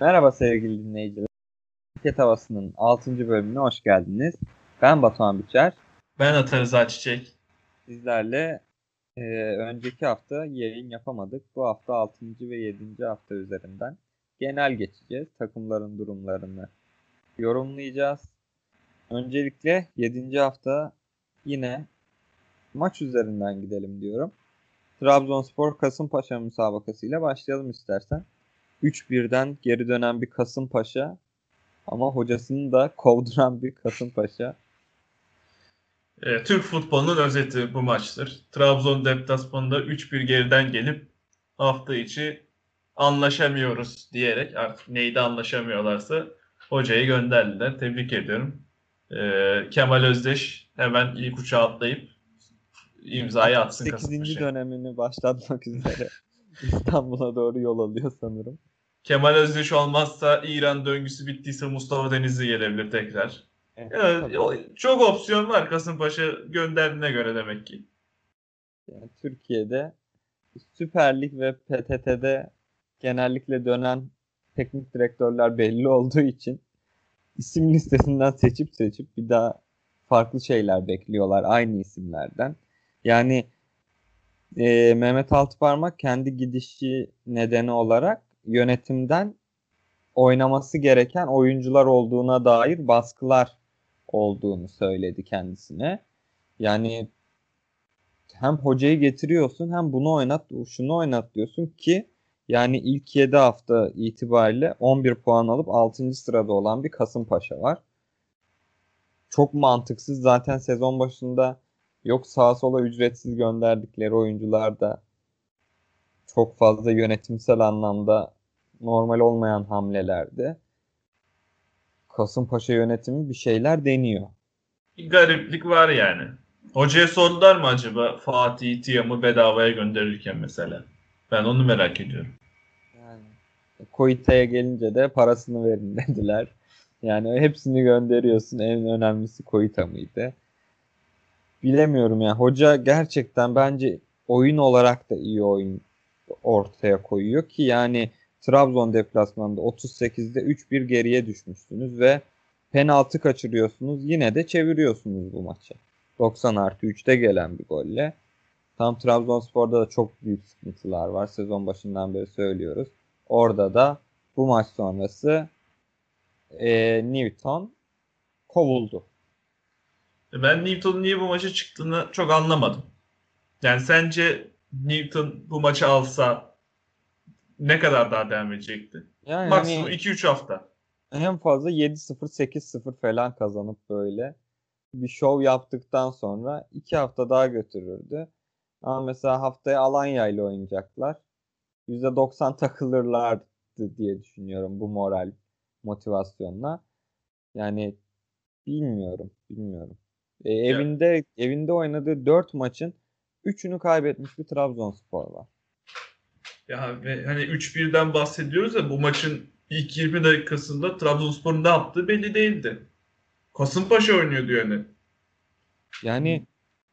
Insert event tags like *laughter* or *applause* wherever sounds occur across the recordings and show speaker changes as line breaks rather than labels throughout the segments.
Merhaba sevgili dinleyiciler. Ket Havası'nın 6. bölümüne hoş geldiniz. Ben Batuhan Biçer.
Ben Atarıza Çiçek.
Sizlerle e, önceki hafta yayın yapamadık. Bu hafta 6. ve 7. hafta üzerinden genel geçeceğiz. Takımların durumlarını yorumlayacağız. Öncelikle 7. hafta yine maç üzerinden gidelim diyorum. Trabzonspor Kasımpaşa müsabakasıyla başlayalım istersen. 3-1'den geri dönen bir Kasımpaşa ama hocasını da kovduran bir Kasımpaşa.
E, Türk futbolunun özeti bu maçtır. Trabzon deplasmanında 3-1 geriden gelip hafta içi anlaşamıyoruz diyerek artık neydi anlaşamıyorlarsa hocayı gönderdiler. Tebrik ediyorum. E, Kemal Özdeş hemen ilk uçağa atlayıp imzayı atsın
8.
Kasımpaşa'ya.
dönemini başlatmak üzere *laughs* İstanbul'a doğru yol alıyor sanırım.
Kemal Özdeş olmazsa İran döngüsü bittiyse Mustafa Denizli gelebilir tekrar.
Evet,
Yani
tabii.
o- çok opsiyon var Kasımpaşa gönderdiğine göre demek ki.
Yani Türkiye'de Süper Lig ve PTT'de genellikle dönen teknik direktörler belli olduğu için isim listesinden seçip seçip bir daha farklı şeyler bekliyorlar aynı isimlerden. Yani e, Mehmet Altıparmak kendi gidişi nedeni olarak yönetimden oynaması gereken oyuncular olduğuna dair baskılar olduğunu söyledi kendisine. Yani hem hocayı getiriyorsun hem bunu oynat, şunu oynat diyorsun ki yani ilk 7 hafta itibariyle 11 puan alıp 6. sırada olan bir Kasımpaşa var. Çok mantıksız zaten sezon başında yok sağa sola ücretsiz gönderdikleri oyuncular da çok fazla yönetimsel anlamda normal olmayan hamlelerdi. Kasımpaşa yönetimi bir şeyler deniyor.
Bir gariplik var yani. Hocaya sordular mı acaba Fatih Tiam'ı bedavaya gönderirken mesela? Ben onu merak ediyorum.
Yani Koita'ya gelince de parasını verin *laughs* dediler. Yani hepsini gönderiyorsun. En önemlisi Koita mıydı? Bilemiyorum ya. Hoca gerçekten bence oyun olarak da iyi oyun ortaya koyuyor ki yani Trabzon deplasmanında 38'de 3-1 geriye düşmüşsünüz ve penaltı kaçırıyorsunuz. Yine de çeviriyorsunuz bu maçı. 90 artı 3'te gelen bir golle. Tam Trabzonspor'da da çok büyük sıkıntılar var. Sezon başından beri söylüyoruz. Orada da bu maç sonrası e, Newton kovuldu.
Ben Newton'un niye bu maça çıktığını çok anlamadım. Yani sence Newton bu maçı alsa ne kadar daha devam edecekti?
Yani
Maksimum
hani
2-3 hafta.
en fazla 7-0 8-0 falan kazanıp böyle bir şov yaptıktan sonra 2 hafta daha götürürdü. Ama mesela haftaya Alanya ile oynayacaklar. %90 takılırlardı diye düşünüyorum bu moral motivasyonla. Yani bilmiyorum, bilmiyorum. E, evinde evinde oynadığı 4 maçın 3'ünü kaybetmiş bir Trabzonspor var.
Ya ve hani 3-1'den bahsediyoruz ya bu maçın ilk 20 dakikasında Trabzonspor'un ne yaptığı belli değildi. Kasımpaşa oynuyordu yani.
Yani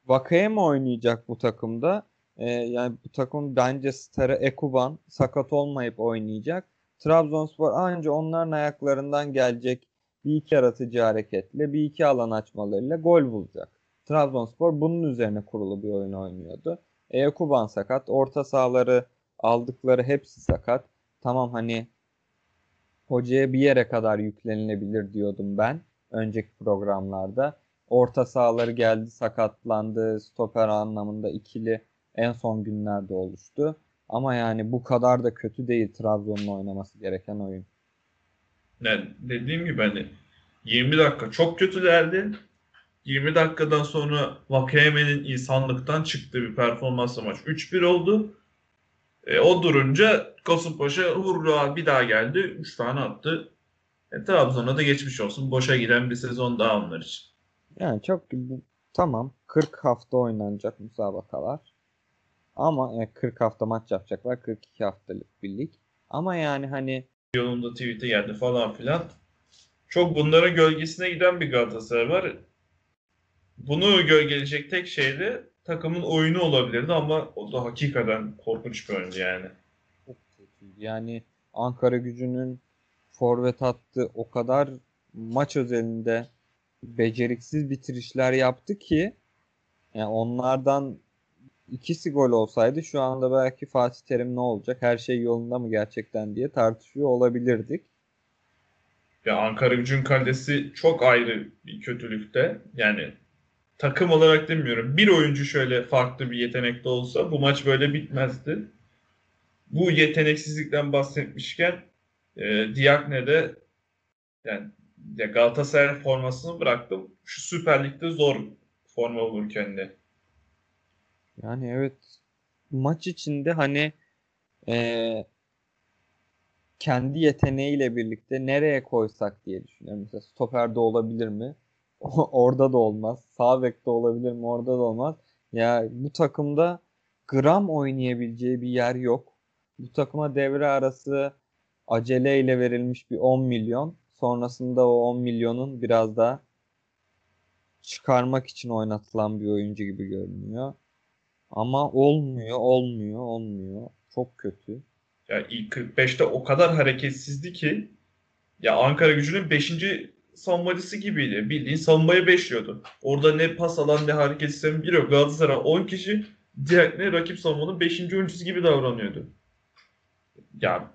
Vakayeme oynayacak bu takımda. Ee, yani bu takım bence starı Ekuban sakat olmayıp oynayacak. Trabzonspor anca onların ayaklarından gelecek bir iki yaratıcı hareketle, bir iki alan açmalarıyla gol bulacak. Trabzonspor bunun üzerine kurulu bir oyun oynuyordu. E, Ekuban sakat, orta sahaları aldıkları hepsi sakat. Tamam hani hocaya bir yere kadar yüklenilebilir diyordum ben önceki programlarda. Orta sahaları geldi, sakatlandı. Stoper anlamında ikili en son günlerde oluştu. Ama yani bu kadar da kötü değil Trabzon'un oynaması gereken oyun.
Yani dediğim gibi hani 20 dakika çok kötülerdi. 20 dakikadan sonra Vakayeme'nin insanlıktan çıktığı bir performansla maç 3-1 oldu. E, o durunca Kasımpaşa hurra bir daha geldi. 3 tane attı. E, Trabzon'a da geçmiş olsun. Boşa giden bir sezon daha onlar için.
Yani çok tamam 40 hafta oynanacak müsabakalar. Ama yani 40 hafta maç yapacaklar. 42 haftalık bir lig. Ama yani hani
Yolunda tweet'e geldi falan filan. Çok bunların gölgesine giden bir Galatasaray var. Bunu gölgeleyecek tek şey de takımın oyunu olabilirdi ama o da hakikaten korkunç bir oyundu yani.
çok. Yani Ankara gücünün forvet hattı o kadar maç özelinde beceriksiz bitirişler yaptı ki yani onlardan ikisi gol olsaydı şu anda belki Fatih Terim ne olacak? Her şey yolunda mı gerçekten diye tartışıyor olabilirdik.
Ya Ankara Gücü'nün kalesi çok ayrı bir kötülükte. Yani takım olarak demiyorum. Bir oyuncu şöyle farklı bir yetenekte olsa bu maç böyle bitmezdi. Bu yeteneksizlikten bahsetmişken e, Diakne'de yani ya Galatasaray formasını bıraktım. Şu Süper Lig'de zor forma bulur kendi.
Yani evet maç içinde hani eee, kendi yeteneğiyle birlikte nereye koysak diye düşünüyorum. Mesela stoperde olabilir mi? Orada da olmaz. Sağ bekte olabilir mi? Orada da olmaz. Ya bu takımda gram oynayabileceği bir yer yok. Bu takıma devre arası aceleyle verilmiş bir 10 milyon. Sonrasında o 10 milyonun biraz da çıkarmak için oynatılan bir oyuncu gibi görünüyor. Ama olmuyor, olmuyor, olmuyor. Çok kötü.
Ya ilk 45'te o kadar hareketsizdi ki ya Ankara Gücü'nün 5. savunmacısı gibiydi. Bildiğin savunmayı beşliyordu. Orada ne pas alan ne hareket isteyen biri yok. Galatasaray 10 kişi diğer ne rakip savunmanın 5. oyuncusu gibi davranıyordu. Ya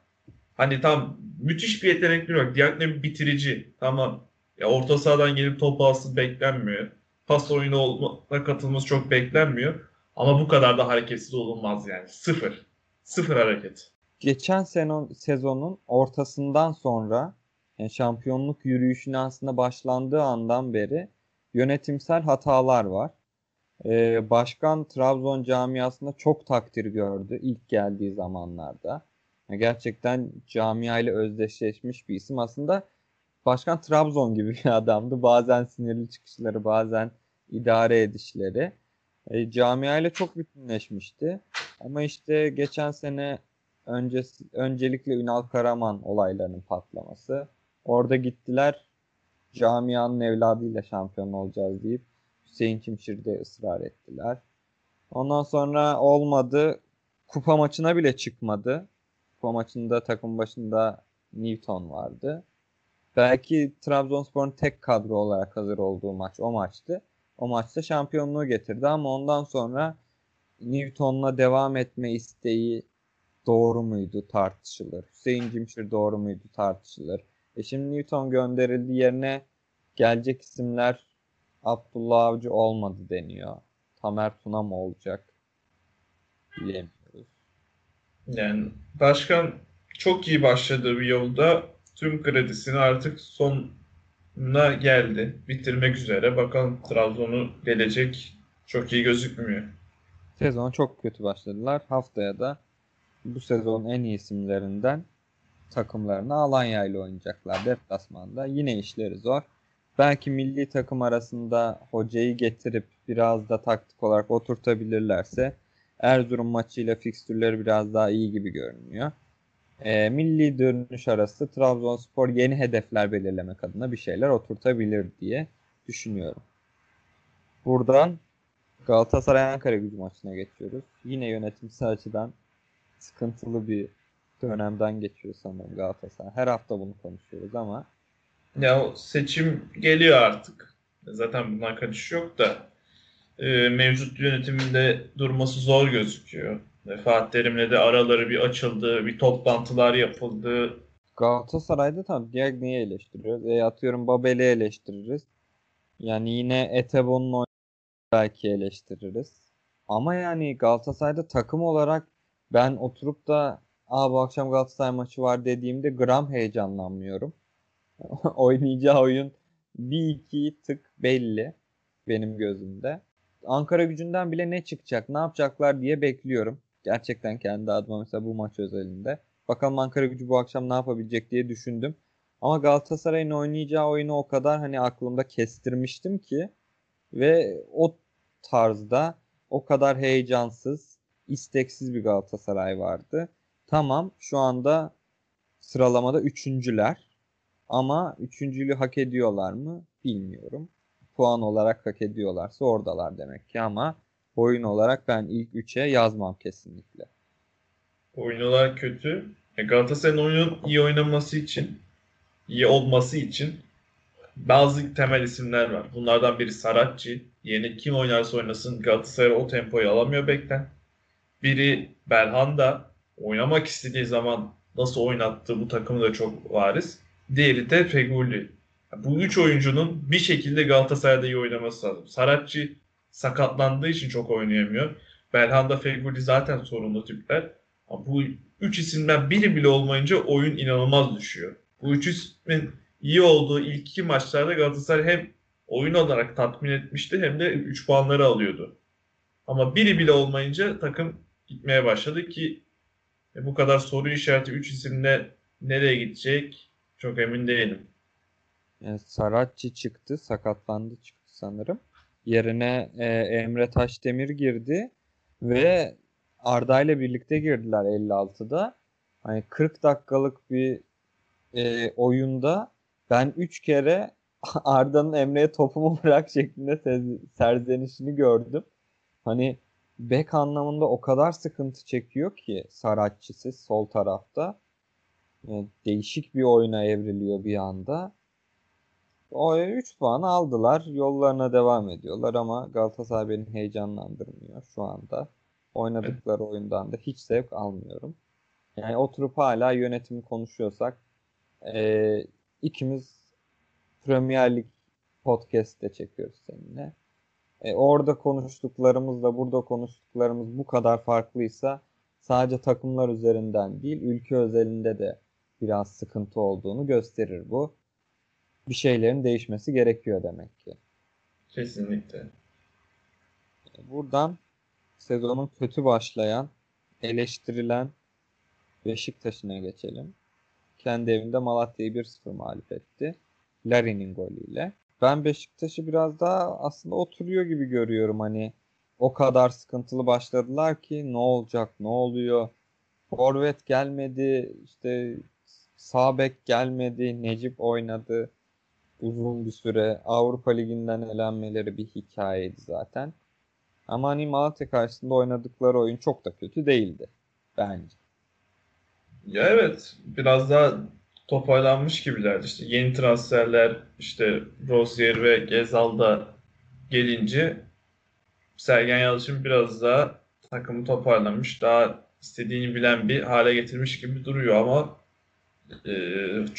hani tam müthiş bir yetenekli yok. Diakne bir bitirici. Tamam. Ya orta sahadan gelip top alsın beklenmiyor. Pas oyunu olma katılması çok beklenmiyor. Ama bu kadar da hareketsiz olunmaz yani. Sıfır. Sıfır hareket.
Geçen sezon, sezonun ortasından sonra yani şampiyonluk yürüyüşüne aslında başlandığı andan beri yönetimsel hatalar var. Ee, başkan Trabzon camiasında çok takdir gördü ilk geldiği zamanlarda. Yani gerçekten camiayla özdeşleşmiş bir isim. Aslında başkan Trabzon gibi *laughs* bir adamdı. Bazen sinirli çıkışları, bazen idare edişleri. E, camiayla çok bütünleşmişti. Ama işte geçen sene öncesi, öncelikle Ünal Karaman olaylarının patlaması. Orada gittiler camianın evladıyla şampiyon olacağız deyip Hüseyin Çimşir'de ısrar ettiler. Ondan sonra olmadı. Kupa maçına bile çıkmadı. Kupa maçında takım başında Newton vardı. Belki Trabzonspor'un tek kadro olarak hazır olduğu maç o maçtı. O maçta şampiyonluğu getirdi ama ondan sonra Newton'la devam etme isteği doğru muydu tartışılır. Hüseyin Cimşir doğru muydu tartışılır. E şimdi Newton gönderildi yerine gelecek isimler Abdullah Avcı olmadı deniyor. Tamer Tuna mı olacak? Bilemiyoruz.
Yani başkan çok iyi başladığı bir yolda tüm kredisini artık sonuna geldi. Bitirmek üzere. Bakalım Trabzon'u gelecek çok iyi gözükmüyor.
Sezon çok kötü başladılar. Haftaya da bu sezonun en iyi isimlerinden takımlarını Alanya ile oynayacaklar deplasmanda. Yine işleri zor. Belki milli takım arasında hocayı getirip biraz da taktik olarak oturtabilirlerse Erzurum maçıyla fikstürleri biraz daha iyi gibi görünüyor. E, milli dönüş arası Trabzonspor yeni hedefler belirlemek adına bir şeyler oturtabilir diye düşünüyorum. Buradan Galatasaray Ankara gücü maçına geçiyoruz. Yine yönetimsel açıdan sıkıntılı bir dönemden geçiyor sanırım Galatasaray. Her hafta bunu konuşuyoruz ama
Ya o seçim geliyor artık. Zaten bundan kaçış yok da e, mevcut yönetiminde durması zor gözüküyor. Fatih Terim'le de araları bir açıldı, bir toplantılar yapıldı.
Galatasaray'da tam Diagne'yi eleştiriyoruz. E, atıyorum Babel'i eleştiririz. Yani yine Etebo'nun oyunu belki eleştiririz. Ama yani Galatasaray'da takım olarak ben oturup da Aa, bu akşam Galatasaray maçı var dediğimde gram heyecanlanmıyorum. *laughs* Oynayacağı oyun bir iki tık belli benim gözümde. Ankara gücünden bile ne çıkacak, ne yapacaklar diye bekliyorum. Gerçekten kendi adıma mesela bu maç özelinde. Bakalım Ankara gücü bu akşam ne yapabilecek diye düşündüm. Ama Galatasaray'ın oynayacağı oyunu o kadar hani aklımda kestirmiştim ki ve o tarzda o kadar heyecansız, isteksiz bir Galatasaray vardı. Tamam şu anda sıralamada üçüncüler ama üçüncülüğü hak ediyorlar mı bilmiyorum. Puan olarak hak ediyorlarsa oradalar demek ki ama oyun olarak ben ilk üçe yazmam kesinlikle.
Oyun olarak kötü. E, Galatasaray'ın oyunun iyi oynaması için iyi olması için bazı temel isimler var. Bunlardan biri Saratçı. Yeni kim oynarsa oynasın Galatasaray o tempoyu alamıyor bekten. Biri Belhanda. Oynamak istediği zaman nasıl oynattığı bu takımı da çok varis. Diğeri de Feguli. Bu üç oyuncunun bir şekilde Galatasaray'da iyi oynaması lazım. Saratçı sakatlandığı için çok oynayamıyor. Belhanda, Feguli zaten sorunlu tipler. Bu üç isimden biri bile olmayınca oyun inanılmaz düşüyor. Bu üç ismin iyi olduğu ilk iki maçlarda Galatasaray hem oyun olarak tatmin etmişti hem de 3 puanları alıyordu. Ama biri bile olmayınca takım gitmeye başladı ki e, bu kadar soru işareti 3 isimle nereye gidecek çok emin değilim.
Yani Saratçı çıktı, sakatlandı çıktı sanırım. Yerine e, Emre Taşdemir girdi ve Arda ile birlikte girdiler 56'da. Hani 40 dakikalık bir e, oyunda ben 3 kere *laughs* Arda'nın Emre'ye topumu bırak şeklinde serzenişini gördüm. Hani bek anlamında o kadar sıkıntı çekiyor ki Saratçısı sol tarafta. Yani değişik bir oyuna evriliyor bir anda. O 3 puan aldılar. Yollarına devam ediyorlar ama Galatasaray beni heyecanlandırmıyor şu anda. Oynadıkları oyundan da hiç zevk almıyorum. Yani oturup hala yönetimi konuşuyorsak e, ikimiz Premier Lig podcast'te çekiyoruz seninle. E, orada konuştuklarımızla burada konuştuklarımız bu kadar farklıysa sadece takımlar üzerinden değil ülke özelinde de biraz sıkıntı olduğunu gösterir bu. Bir şeylerin değişmesi gerekiyor demek ki.
Kesinlikle.
Buradan sezonun kötü başlayan, eleştirilen Beşiktaş'ına geçelim. Kendi evinde Malatya'yı 1-0 mağlup etti. Larin'in golüyle. Ben Beşiktaş'ı biraz daha aslında oturuyor gibi görüyorum. Hani o kadar sıkıntılı başladılar ki ne olacak, ne oluyor? Forvet gelmedi, işte sağ bek gelmedi, Necip oynadı uzun bir süre. Avrupa Ligi'nden elenmeleri bir hikayeydi zaten. Ama hani Malatya karşısında oynadıkları oyun çok da kötü değildi bence.
Ya evet biraz daha toparlanmış gibilerdi. İşte yeni transferler işte Rozier ve Gezal da gelince Sergen Yalçın biraz daha takımı toparlamış. Daha istediğini bilen bir hale getirmiş gibi duruyor ama e,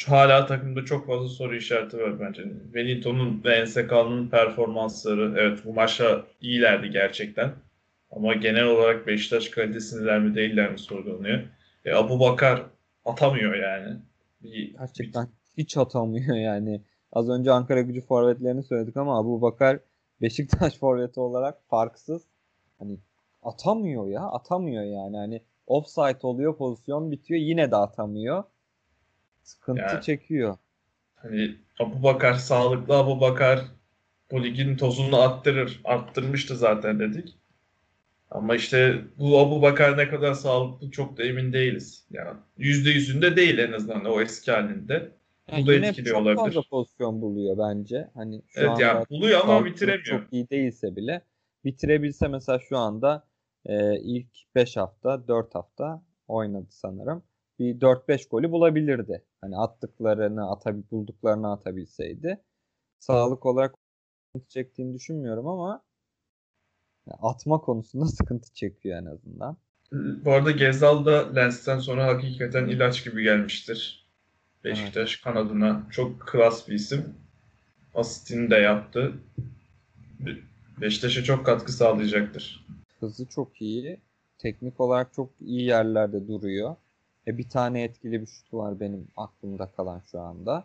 hala takımda çok fazla soru işareti var bence. Wellington'un ve Ensekal'ın performansları evet bu maçta iyilerdi gerçekten. Ama genel olarak Beşiktaş kalitesinden mi değiller mi sorgulanıyor. E, Abu Bakar atamıyor yani. Bir,
Gerçekten hiç atamıyor *laughs* yani. Az önce Ankara gücü forvetlerini söyledik ama Abu Bakar Beşiktaş *laughs* forveti olarak farksız. Hani atamıyor ya. Atamıyor yani. Hani offside oluyor pozisyon bitiyor yine de atamıyor. Sıkıntı
Yani.
çekiyor.
Hani Abu Bakar sağlıklı Abu Bakar bu ligin tozunu attırır. Arttırmıştı zaten dedik. Ama işte bu Abu Bakar ne kadar sağlıklı çok da emin değiliz. Yani yüzde yüzünde değil en azından o eski halinde.
Yani
Bu da etkiliyor
çok
olabilir.
fazla pozisyon buluyor bence. Hani şu
Evet
anda
yani buluyor ama bitiremiyor.
Çok iyi değilse bile bitirebilse mesela şu anda e, ilk 5 hafta 4 hafta oynadı sanırım. Bir 4-5 golü bulabilirdi. Hani attıklarını atabil bulduklarını atabilseydi. Sağlık olarak çektiğini düşünmüyorum ama atma konusunda *laughs* sıkıntı çekiyor en azından.
Bu arada Gezal da Lens'ten sonra hakikaten ilaç gibi gelmiştir. Beşiktaş kanadına. Çok klas bir isim. Asistini de yaptı. Be- Beşiktaş'a çok katkı sağlayacaktır.
Hızı çok iyi. Teknik olarak çok iyi yerlerde duruyor. E bir tane etkili bir şutu var benim aklımda kalan şu anda.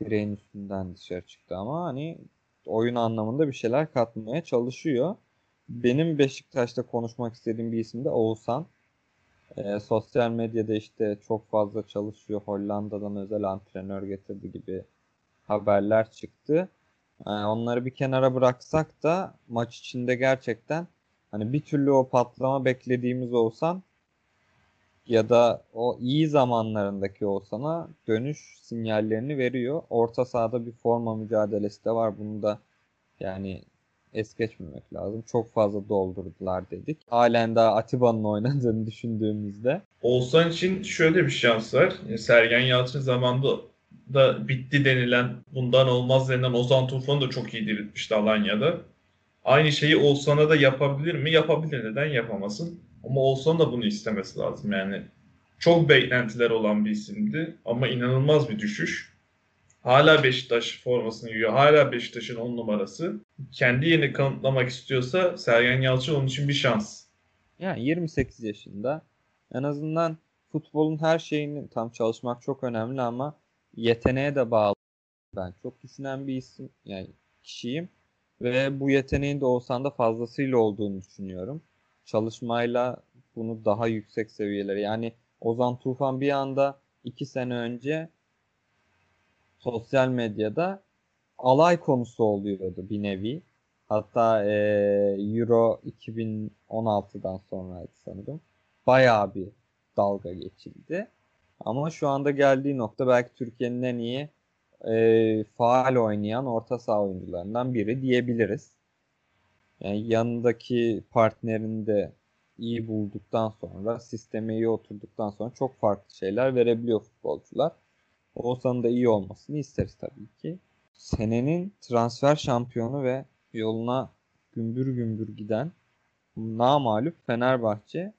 Direğin üstünden dışarı çıktı ama hani oyun anlamında bir şeyler katmaya çalışıyor. Benim Beşiktaş'ta konuşmak istediğim bir isim de Oğuzhan. E, sosyal medyada işte çok fazla çalışıyor. Hollanda'dan özel antrenör getirdi gibi haberler çıktı. Yani onları bir kenara bıraksak da maç içinde gerçekten hani bir türlü o patlama beklediğimiz olsan ya da o iyi zamanlarındaki olsana dönüş sinyallerini veriyor. Orta sahada bir forma mücadelesi de var. Bunu da yani es geçmemek lazım. Çok fazla doldurdular dedik. Halen daha Atiba'nın oynadığını düşündüğümüzde
Oğuzhan için şöyle bir şans var. Sergen Yalçın zamanında da bitti denilen, bundan olmaz denilen Ozan Tufan da çok iyi diriltmişti Alanya'da. Aynı şeyi Oğuzhan'a da yapabilir mi? Yapabilir. Neden yapamasın? Ama Oğuzhan da bunu istemesi lazım. Yani çok beklentiler olan bir isimdi ama inanılmaz bir düşüş. Hala Beşiktaş formasını giyiyor. Hala Beşiktaş'ın on numarası. Kendi yerini kanıtlamak istiyorsa Sergen Yalçın onun için bir şans.
Yani 28 yaşında en azından futbolun her şeyini tam çalışmak çok önemli ama yeteneğe de bağlı. Ben çok düşünen bir isim yani kişiyim ve bu yeteneğin de Oğuzhan'da fazlasıyla olduğunu düşünüyorum. Çalışmayla bunu daha yüksek seviyelere yani Ozan Tufan bir anda iki sene önce sosyal medyada alay konusu oluyordu bir nevi. Hatta e, Euro 2016'dan sonraydı sanırım. Bayağı bir dalga geçildi. Ama şu anda geldiği nokta belki Türkiye'nin en iyi e, faal oynayan orta saha oyuncularından biri diyebiliriz. Yani yanındaki partnerini de iyi bulduktan sonra, sisteme iyi oturduktan sonra çok farklı şeyler verebiliyor futbolcular. Oğuzhan'ın da iyi olmasını isteriz tabii ki. Senenin transfer şampiyonu ve yoluna gümbür gümbür giden namalup Fenerbahçe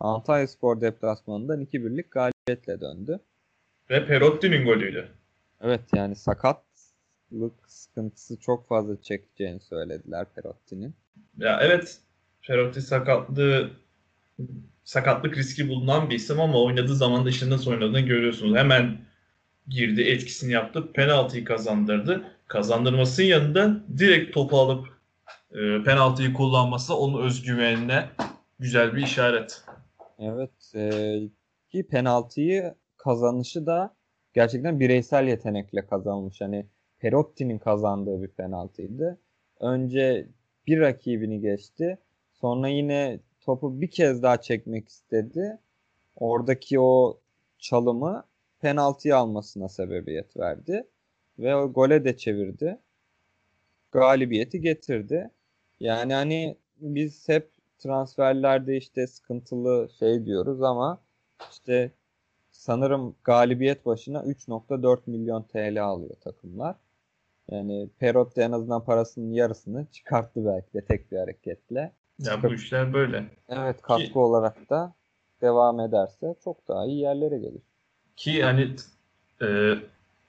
Antalya Spor deplasmanından 2-1'lik galibiyetle döndü.
Ve Perotti'nin golüydü.
Evet yani sakatlık sıkıntısı çok fazla çekeceğini söylediler Perotti'nin.
Ya evet Perotti sakatlığı sakatlık riski bulunan bir isim ama oynadığı zaman da işte nasıl oynadığını görüyorsunuz. Hemen girdi, etkisini yaptı, penaltıyı kazandırdı. Kazandırmasının yanında direkt topu alıp e, penaltıyı kullanması onun özgüvenine güzel bir işaret.
Evet e, ki penaltıyı kazanışı da gerçekten bireysel yetenekle kazanmış. Hani Perotti'nin kazandığı bir penaltıydı. Önce bir rakibini geçti. Sonra yine topu bir kez daha çekmek istedi. Oradaki o çalımı penaltıyı almasına sebebiyet verdi. Ve o gole de çevirdi. Galibiyeti getirdi. Yani hani biz hep transferlerde işte sıkıntılı şey diyoruz ama işte sanırım galibiyet başına 3.4 milyon TL alıyor takımlar. Yani Perotti en azından parasının yarısını çıkarttı belki de tek bir hareketle.
Ya bu işler böyle.
Evet katkı Ki, olarak da devam ederse çok daha iyi yerlere gelir.
Ki hani e,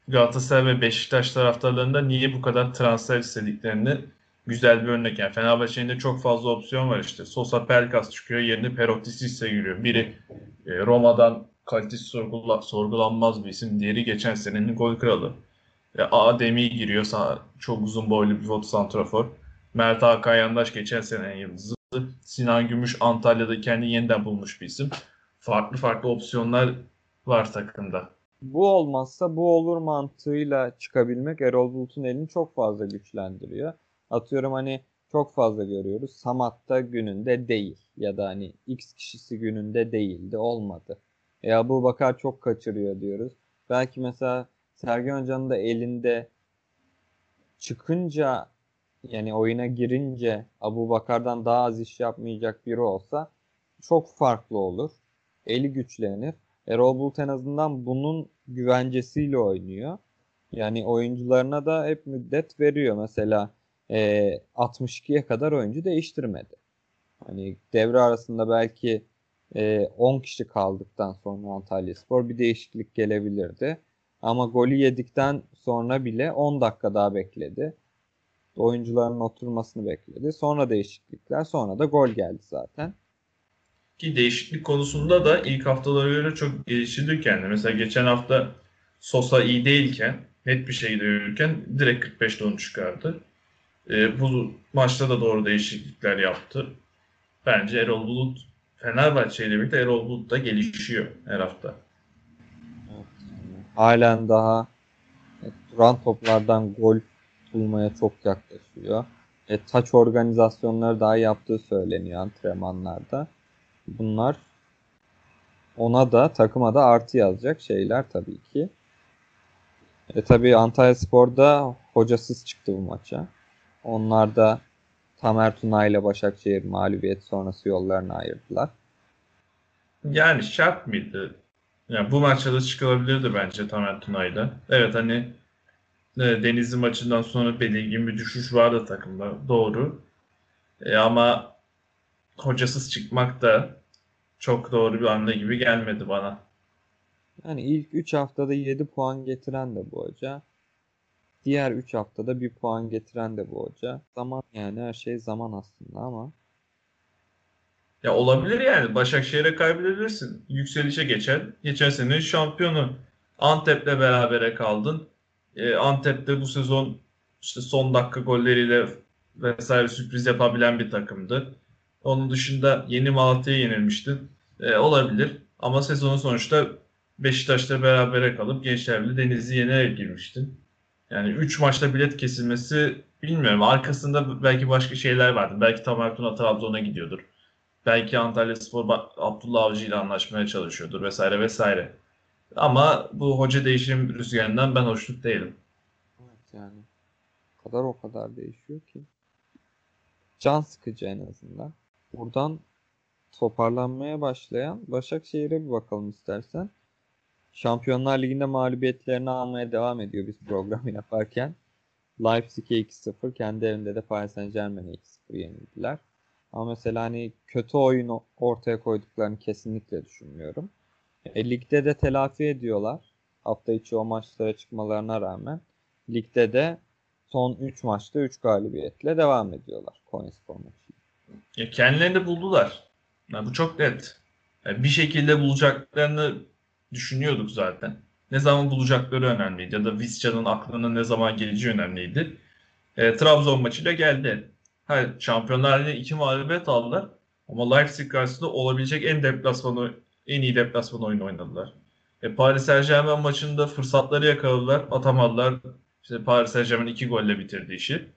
Galatasaray ve Beşiktaş taraftarlarında niye bu kadar transfer istediklerini güzel bir örnek. Yani Fenerbahçe'nin de çok fazla opsiyon var işte. Sosa Pelkas çıkıyor yerine Perotti Sisse giriyor. Biri e, Roma'dan kalitesi sorgula, sorgulanmaz bir isim. Diğeri geçen senenin gol kralı. E, Ademi giriyor. Sağ, çok uzun boylu bir foto santrafor. Mert Hakan Yandaş geçen senenin yıldızı. Sinan Gümüş Antalya'da kendi yeniden bulmuş bir isim. Farklı farklı opsiyonlar var takımda.
Bu olmazsa bu olur mantığıyla çıkabilmek Erol Bulut'un elini çok fazla güçlendiriyor. Atıyorum hani çok fazla görüyoruz. Samat'ta gününde değil ya da hani X kişisi gününde değildi olmadı. Ya bu Bakar çok kaçırıyor diyoruz. Belki mesela Sergen Hoca'nın da elinde çıkınca yani oyuna girince Abu Bakar'dan daha az iş yapmayacak biri olsa çok farklı olur. Eli güçlenir. Erol Bulut en azından bunun güvencesiyle oynuyor. Yani oyuncularına da hep müddet veriyor. Mesela e, 62'ye kadar oyuncu değiştirmedi. Hani devre arasında belki e, 10 kişi kaldıktan sonra Antalya Spor bir değişiklik gelebilirdi. Ama golü yedikten sonra bile 10 dakika daha bekledi. Oyuncuların oturmasını bekledi. Sonra değişiklikler, sonra da gol geldi zaten.
Ki değişiklik konusunda da ilk haftalara göre çok geliştirdi kendi. Mesela geçen hafta Sosa iyi değilken, net bir şekilde yürürken direkt 45'te onu çıkardı. E, bu maçta da doğru değişiklikler yaptı. Bence Erol Bulut Fenerbahçe ile birlikte Erol Bulut da gelişiyor her hafta.
Halen daha e, duran toplardan gol bulmaya çok yaklaşıyor. E, taç organizasyonları daha yaptığı söyleniyor antrenmanlarda. Bunlar ona da takıma da artı yazacak şeyler tabii ki. E tabii Antalya Spor'da hocasız çıktı bu maça. Onlar da Tamer Tuna ile Başakşehir mağlubiyet sonrası yollarını ayırdılar.
Yani şart mıydı? Yani bu maçta da çıkılabilirdi bence Tamer Tuna'yla. Evet hani e, Denizli maçından sonra belirgin bir düşüş vardı takımda. Doğru. E, ama hocasız çıkmak da çok doğru bir hamle gibi gelmedi bana.
Yani ilk 3 haftada 7 puan getiren de bu hoca. Diğer 3 haftada 1 puan getiren de bu hoca. Zaman yani her şey zaman aslında ama
Ya olabilir yani. Başakşehir'e kaybedebilirsin. Yükselişe geçen. Geçen sene şampiyonu. Antep'le berabere kaldın. E, Antep'te bu sezon işte son dakika golleriyle vesaire sürpriz yapabilen bir takımdı. Onun dışında yeni Malatya'ya yenilmiştin. E, olabilir. Ama sezonun sonuçta Beşiktaş'la berabere kalıp Gençler Birliği Denizli yenerek girmiştin. Yani 3 maçta bilet kesilmesi bilmiyorum. Arkasında belki başka şeyler vardı. Belki Tamer Tuna Trabzon'a gidiyordur. Belki Antalyaspor Ba- Abdullah Avcı ile anlaşmaya çalışıyordur vesaire vesaire. Ama bu hoca değişim rüzgarından ben hoşnut değilim.
evet yani o kadar o kadar değişiyor ki. Can sıkıcı en azından. Buradan toparlanmaya başlayan Başakşehir'e bir bakalım istersen. Şampiyonlar Ligi'nde mağlubiyetlerini almaya devam ediyor biz programı *laughs* yaparken. Leipzig'e 2-0, kendi evinde de Paris Saint-Germain'e 2-0 yenildiler. Ama mesela hani kötü oyun o- ortaya koyduklarını kesinlikle düşünmüyorum. E, ligde de telafi ediyorlar. Hafta içi o maçlara çıkmalarına rağmen. Ligde de son 3 maçta 3 galibiyetle devam ediyorlar Konyaspor maçı.
Ya kendilerini buldular. Yani bu çok net. Yani bir şekilde bulacaklarını düşünüyorduk zaten. Ne zaman bulacakları önemliydi ya da Visca'nın aklına ne zaman geleceği önemliydi. E, Trabzon maçıyla geldi. Ha, Şampiyonlar Ligi'nde iki mağlubiyet aldılar. Ama Leipzig karşısında olabilecek en deplasmanı, en iyi deplasman oyunu oynadılar. E, Paris Saint-Germain maçında fırsatları yakaladılar, atamadılar. İşte Paris Saint-Germain iki golle bitirdi işi.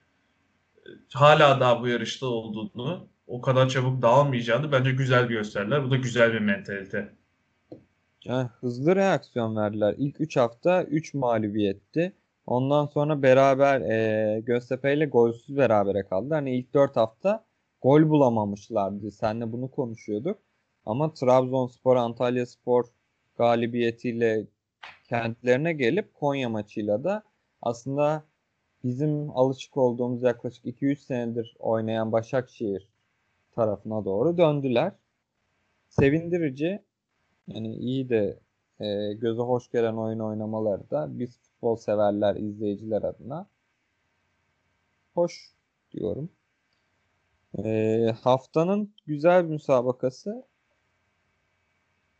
Hala daha bu yarışta olduğunu, o kadar çabuk dağılmayacağını bence güzel gösterdiler. Bu da güzel bir mentalite.
Yani hızlı reaksiyon verdiler. İlk 3 hafta 3 mağlubiyetti. Ondan sonra beraber e, Göztepe ile golsüz berabere kaldı. Hani ilk 4 hafta gol bulamamışlardı. Seninle bunu konuşuyorduk. Ama Trabzonspor, Antalyaspor galibiyetiyle kentlerine gelip Konya maçıyla da aslında bizim alışık olduğumuz yaklaşık 2-3 senedir oynayan Başakşehir tarafına doğru döndüler. Sevindirici. Yani iyi de e, göze hoş gelen oyun oynamaları da biz futbol severler, izleyiciler adına hoş diyorum. E, haftanın güzel bir müsabakası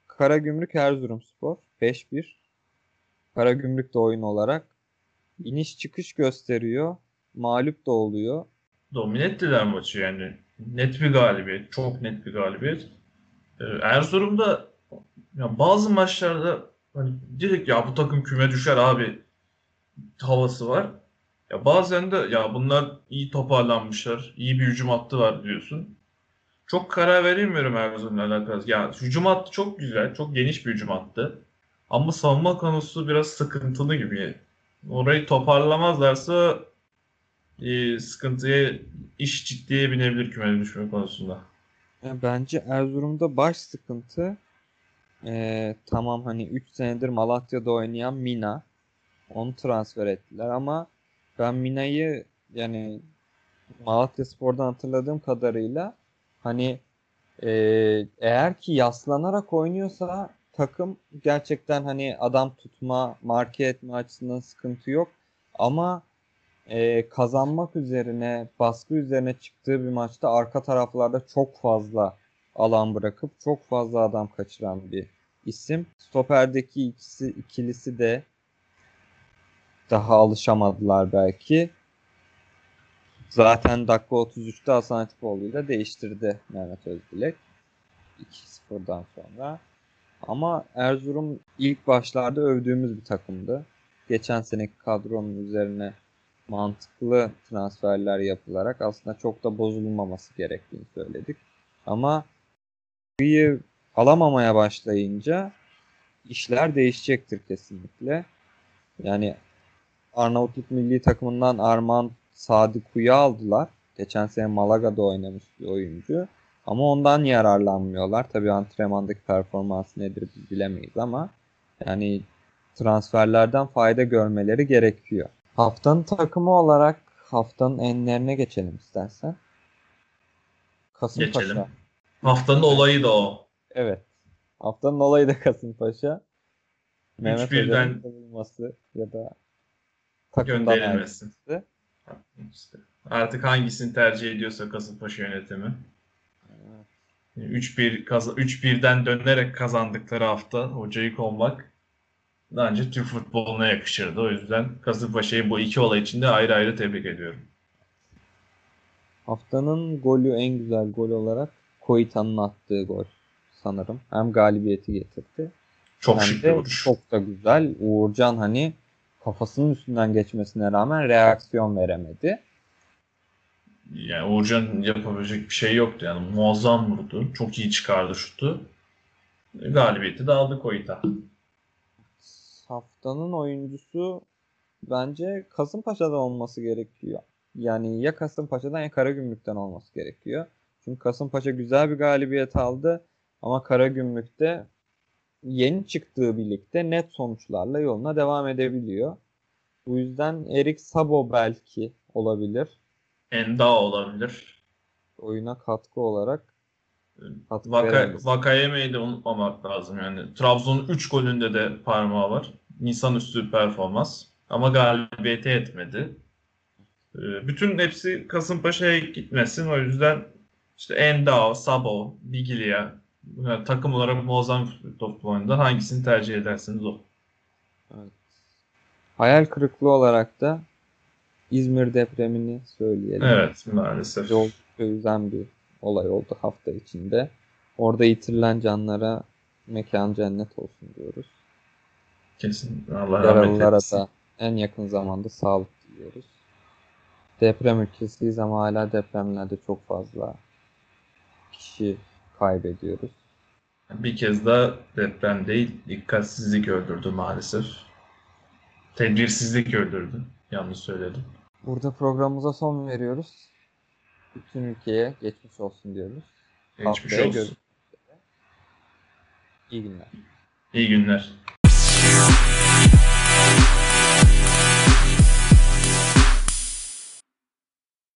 Karagümrük Erzurumspor 5-1. Karagümrük de oyun olarak iniş çıkış gösteriyor. Mağlup da oluyor.
Domine ettiler maçı yani. Net bir galibiyet. Çok net bir galibiyet. Ee, Erzurum'da ya bazı maçlarda hani direkt ya bu takım küme düşer abi havası var. Ya bazen de ya bunlar iyi toparlanmışlar. iyi bir hücum hattı var diyorsun. Çok karar veremiyorum Erzurum'la alakalı. Ya hücum hattı çok güzel. Çok geniş bir hücum hattı. Ama savunma konusu biraz sıkıntılı gibi. Orayı toparlamazlarsa e, sıkıntıya iş ciddiye binebilir kümeye düşme konusunda.
Bence Erzurum'da baş sıkıntı eee, tamam hani 3 senedir Malatya'da oynayan Mina. Onu transfer ettiler ama ben Mina'yı yani Malatyaspor'dan hatırladığım kadarıyla hani eee, eğer ki yaslanarak oynuyorsa takım gerçekten hani adam tutma, marke etme açısından sıkıntı yok. Ama e, kazanmak üzerine, baskı üzerine çıktığı bir maçta arka taraflarda çok fazla alan bırakıp çok fazla adam kaçıran bir isim. Stoperdeki ikisi, ikilisi de daha alışamadılar belki. Zaten dakika 33'te Hasan Atipoğlu'yla değiştirdi Mehmet Özdilek. 2-0'dan sonra. Ama Erzurum ilk başlarda övdüğümüz bir takımdı. Geçen seneki kadronun üzerine mantıklı transferler yapılarak aslında çok da bozulmaması gerektiğini söyledik. Ama büyüyü alamamaya başlayınca işler değişecektir kesinlikle. Yani Arnavutluk milli takımından Arman Sadıku'yu aldılar. Geçen sene Malaga'da oynamış bir oyuncu. Ama ondan yararlanmıyorlar. Tabii antrenmandaki performansı nedir bilemeyiz ama Yani transferlerden fayda görmeleri gerekiyor. Haftanın takımı olarak haftanın enlerine geçelim istersen. Kasımpaşa.
Geçelim. Haftanın olayı da o.
Evet. Haftanın olayı da Kasımpaşa. Mehmet
3-1'den
Hoca'nın kovulması ya da takımdan
gönderilmesi. artık hangisini tercih ediyorsa Kasımpaşa yönetimi. 3-1 kaza- 3-1'den dönerek kazandıkları hafta hocayı kovmak bence Türk futboluna yakışırdı. O yüzden Kasımpaşa'yı bu iki olay için de ayrı ayrı tebrik ediyorum.
Haftanın golü en güzel gol olarak Koita'nın attığı gol sanırım. Hem galibiyeti getirdi
Çok
hem
şık
de çok da güzel. Uğurcan hani kafasının üstünden geçmesine rağmen reaksiyon veremedi.
Yani Uğurcan yapabilecek bir şey yoktu. Yani muazzam vurdu. Çok iyi çıkardı şutu. Galibiyeti de aldı Koyta.
Haftanın oyuncusu bence Kasımpaşa'da olması gerekiyor. Yani ya Kasımpaşa'dan ya Karagümrük'ten olması gerekiyor. Çünkü Kasımpaşa güzel bir galibiyet aldı ama Karagümrük'te yeni çıktığı birlikte net sonuçlarla yoluna devam edebiliyor. Bu yüzden Erik Sabo belki olabilir.
Enda olabilir.
Oyuna katkı olarak katkı
Vaka. Vakayeme'yi de unutmamak lazım. Yani Trabzon'un 3 golünde de parmağı var. Nisan üstü performans. Ama galibiyete yetmedi. Ee, Bütün hepsi Kasımpaşa'ya gitmesin. O yüzden işte Endao, Sabo, Biglia yani takım olarak muazzam top oynadı. Hangisini tercih edersiniz o.
Evet. Hayal kırıklığı olarak da İzmir depremini söyleyelim.
Evet maalesef.
Oldukça üzen bir olay oldu hafta içinde. Orada yitirilen canlara mekan cennet olsun diyoruz.
Kesin. Allah rahmet eylesin.
da en yakın zamanda sağlık diliyoruz. Deprem ülkesiyiz ama hala depremlerde çok fazla kişi kaybediyoruz.
Bir kez daha deprem değil, dikkatsizlik öldürdü maalesef. Tedbirsizlik öldürdü. Yanlış söyledim.
Burada programımıza son veriyoruz. Bütün ülkeye geçmiş olsun diyoruz.
Geçmiş
Haftaya
olsun.
görüşmek üzere. İyi günler.
İyi günler.